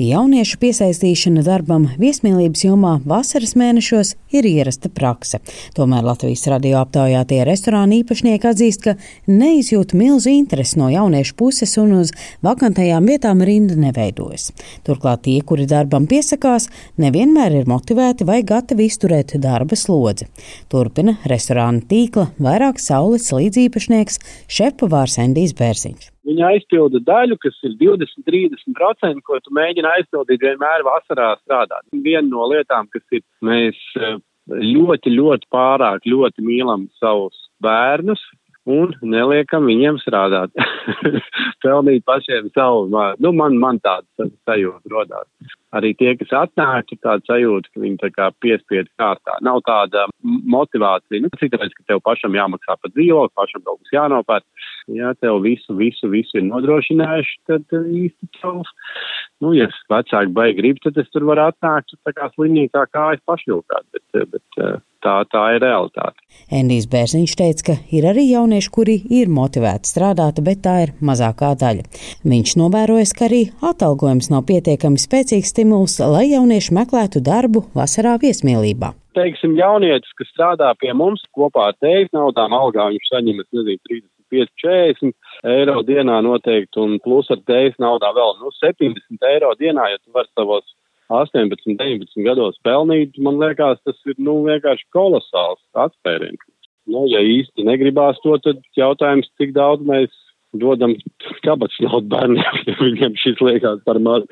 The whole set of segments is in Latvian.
Jauniešu piesaistīšana darbam viesmīlības jomā vasaras mēnešos ir ierasta prakse. Tomēr Latvijas radio aptaujātie restorāna īpašnieki atzīst, ka neizjūt milzu interesi no jauniešu puses un uz vakantajām vietām rinda neveidojas. Turklāt tie, kuri darbam piesakās, nevienmēr ir motivēti vai gatavi izturēt darba slodzi. Turpina restorāna tīkla vairāk saules līdzīpašnieks šefpavārs Endijs Bērziņš. Viņa aizpilda daļu, kas ir 20-30%, ko tu mēģini aizpildīt vienmēr vasarā strādāt. Viena no lietām, kas ir, mēs eh, ļoti, ļoti pārāk ļoti mīlam savus bērnus un neliekam viņiem strādāt. Pelnīt pašiem savu, nu man, man tāds sajūta rodās arī tie, kas atnāk, ir tāda sajūta, ka viņi tā kā piespiedu kārtā. Nav tāda motivācija, nu, tāpēc, ka tev pašam jāmaksā par dzīvokli, pašam kaut kas jānopērk. Ja tev visu, visu, visu ir nodrošinājuši, tad eh, īsti tev, nu, ja vecāki baigi grib, tad es tur varu atnākt, tā kā slimnīcā kājas pašļūkāt, bet, eh, bet eh, tā, tā ir realitāte. Endijs Bērziņš teica, ka ir arī jaunieši, kuri ir motivēti strādāt, bet tā ir mazākā daļa. Viņš novērojas, ka arī atalgojums nav pietiekami spēcīgs stimuls, lai jaunieši meklētu darbu vasarā viesmīlībā. Teiksim, jaunietis, kas strādā pie mums kopā ar tevis naudām algā, viņš saņem, es nezinu, 35, 40 eiro dienā noteikti, un plus ar tevis naudā vēl, nu, 70 eiro dienā, ja tu vari savos 18, 19 gados pelnīt, man liekas, tas ir, nu, vienkārši kolosāls atspēriens. Nu, ja īsti negribās to, tad jautājums, cik daudz mēs dodam kabatas naudu bērniem, ja viņiem šis liekas par maz.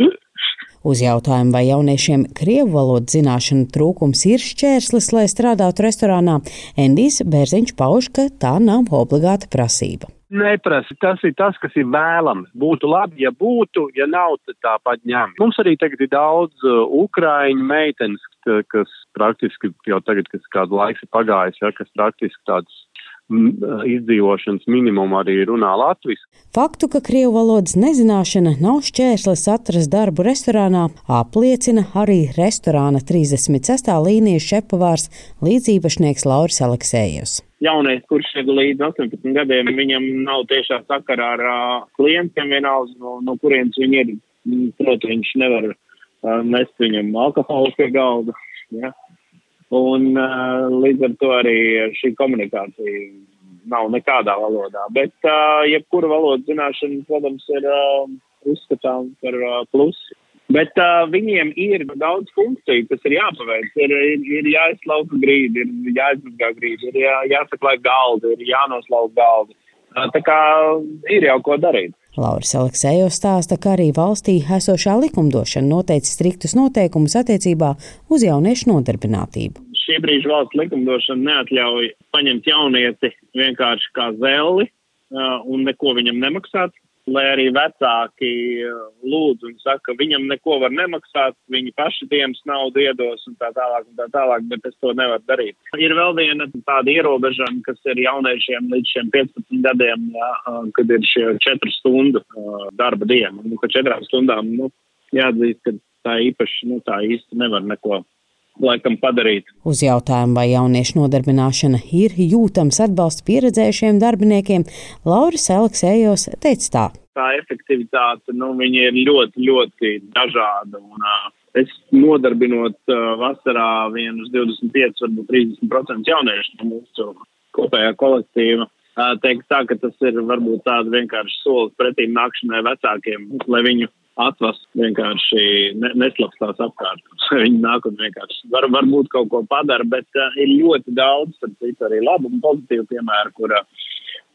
Uz jautājumu, vai jauniešiem krievu valodas zināšanu trūkums ir šķērslis, lai strādātu restorānā, Endijs Bērziņš pauž, ka tā nav obligāta prasība. Neprasa, tas ir tas, kas ir vēlams. Būtu labi, ja būtu, ja nav, tad tāpat ņem. Mums arī tagad ir daudz uh, ukraiņu meitenes, kas praktiski jau tagad, kas kādu laiku ir pagājis, ja, kas praktiski tādas izdzīvošanas minimumu arī runā latvijas. Faktu, ka krievu valodas nezināšana nav šķērslis atrast darbu restorānā, apliecina arī restorāna 36. līnijas šepavārs līdzīpašnieks Lauris Aleksējus. Jaunais, kurš ir līdz 18 gadiem, viņam nav tiešā sakarā ar uh, klientiem vienalga, no, no kurienes viņi ir. Protams, viņš nevar uh, mest viņam alkoholu pie galda. Ja? Un uh, līdz ar to arī šī komunikācija nav nekādā valodā. Bet uh, jebkura valodas zināšana, protams, ir uh, uzskatām par uh, plusu. Bet uh, viņiem ir daudz funkciju, kas ir jāpaveic. Ir, ir, ir jāizslauka grīdi, ir jāizmazgā grīdi, ir jā, jāsaklē galdi, ir jānoslauka galdi. Uh, tā kā ir jau ko darīt. Lauris Aleksējos stāsta, ka arī valstī esošā likumdošana noteica striktus noteikumus attiecībā uz jauniešu nodarbinātību. Šī brīža valsts likumdošana neatļauj paņemt jaunieti vienkārši kā zelli uh, un neko viņam nemaksāt lai arī vecāki lūdz un saka, ka viņam neko var nemaksāt, viņi paši dienas naudu iedos un tā tālāk un tā tālāk, bet es to nevaru darīt. Ir vēl viena tāda ierobežama, kas ir jauniešiem līdz šiem 15 gadiem, jā, kad ir šie 4 stundu darba diena. Nu, ka 4 stundām, nu, jāatzīst, ka tā īpaši, nu, tā īsti nevar neko laikam padarīt. Uz jautājumu, vai jauniešu nodarbināšana ir jūtams atbalsts pieredzējušiem darbiniekiem, Lauris Aleksējos teica tā. Tā efektivitāte, nu, viņi ir ļoti, ļoti dažāda. Un, uh, es nodarbinot uh, vasarā vienus 25, varbūt 30% jauniešu no mūsu kopējā kolektīva. Teikt tā, ka tas ir varbūt tāda vienkārši solis pretīm nākšanai vecākiem, lai viņu atvast vienkārši ne, neslapstās apkārt. Viņi nāk un vienkārši var, varbūt kaut ko padara, bet uh, ir ļoti daudz, tad cits arī labu un pozitīvu piemēru, kur uh,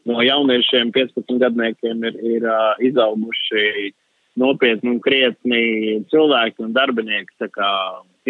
no jauniešiem 15 gadniekiem ir, ir uh, izauguši nopietni un krietni cilvēki un darbinieki. Tā kā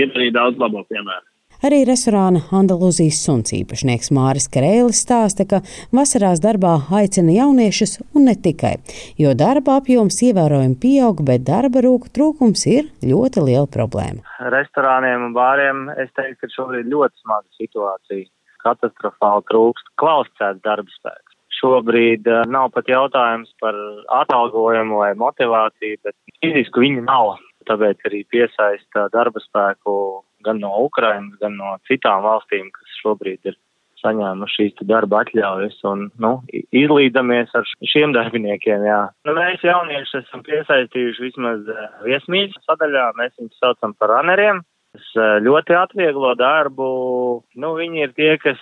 ir arī daudz labo piemēru. Arī restorāna Andalūzijas suns īpašnieks Māris Karēlis stāsta, ka vasarās darbā aicina jauniešus un ne tikai, jo darba apjoms ievērojami pieaug, bet darba rūku trūkums ir ļoti liela problēma. Restorāniem un bāriem es teiktu, ka šobrīd ļoti smaga situācija. Katastrofāli trūkst kvalificēts darba spēks. Šobrīd uh, nav pat jautājums par atalgojumu vai motivāciju, bet fiziski viņi nav. Tāpēc arī piesaista darba spēku gan no Ukrainas, gan no citām valstīm, kas šobrīd ir saņēmuši šīs darba atļaujas un, nu, izlīdamies ar šiem darbiniekiem, jā. Nu, mēs jaunieši esam piesaistījuši vismaz viesmīļas sadaļā, mēs viņus saucam par runneriem. Tas uh, ļoti atvieglo darbu, nu, viņi ir tie, kas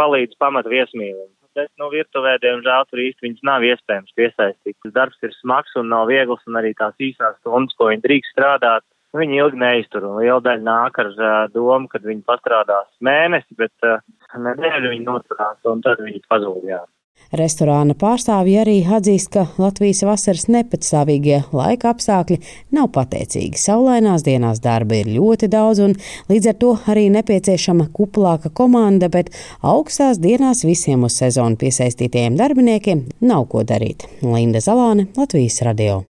palīdz pamat viesmīlim bet, nu, virtuvē, diemžēl, tur īsti viņas nav iespējams piesaistīt. Tas darbs ir smags un nav viegls, un arī tās īsās stundas, ko viņi drīkst strādāt, viņi ilgi neiztur. Un liela daļa nāk ar uh, domu, ka viņi pastrādās mēnesi, bet uh, nedēļu viņi noturās, un tad viņi pazūd, jā. Restorāna pārstāvji arī atzīst, ka Latvijas vasaras nepatstāvīgie laika apstākļi nav pateicīgi. Saulainās dienās darba ir ļoti daudz, un līdz ar to arī nepieciešama kuplāka komanda, bet augstās dienās visiem uz sezonu piesaistītajiem darbiniekiem nav ko darīt. Linda Zalāne, Latvijas radio.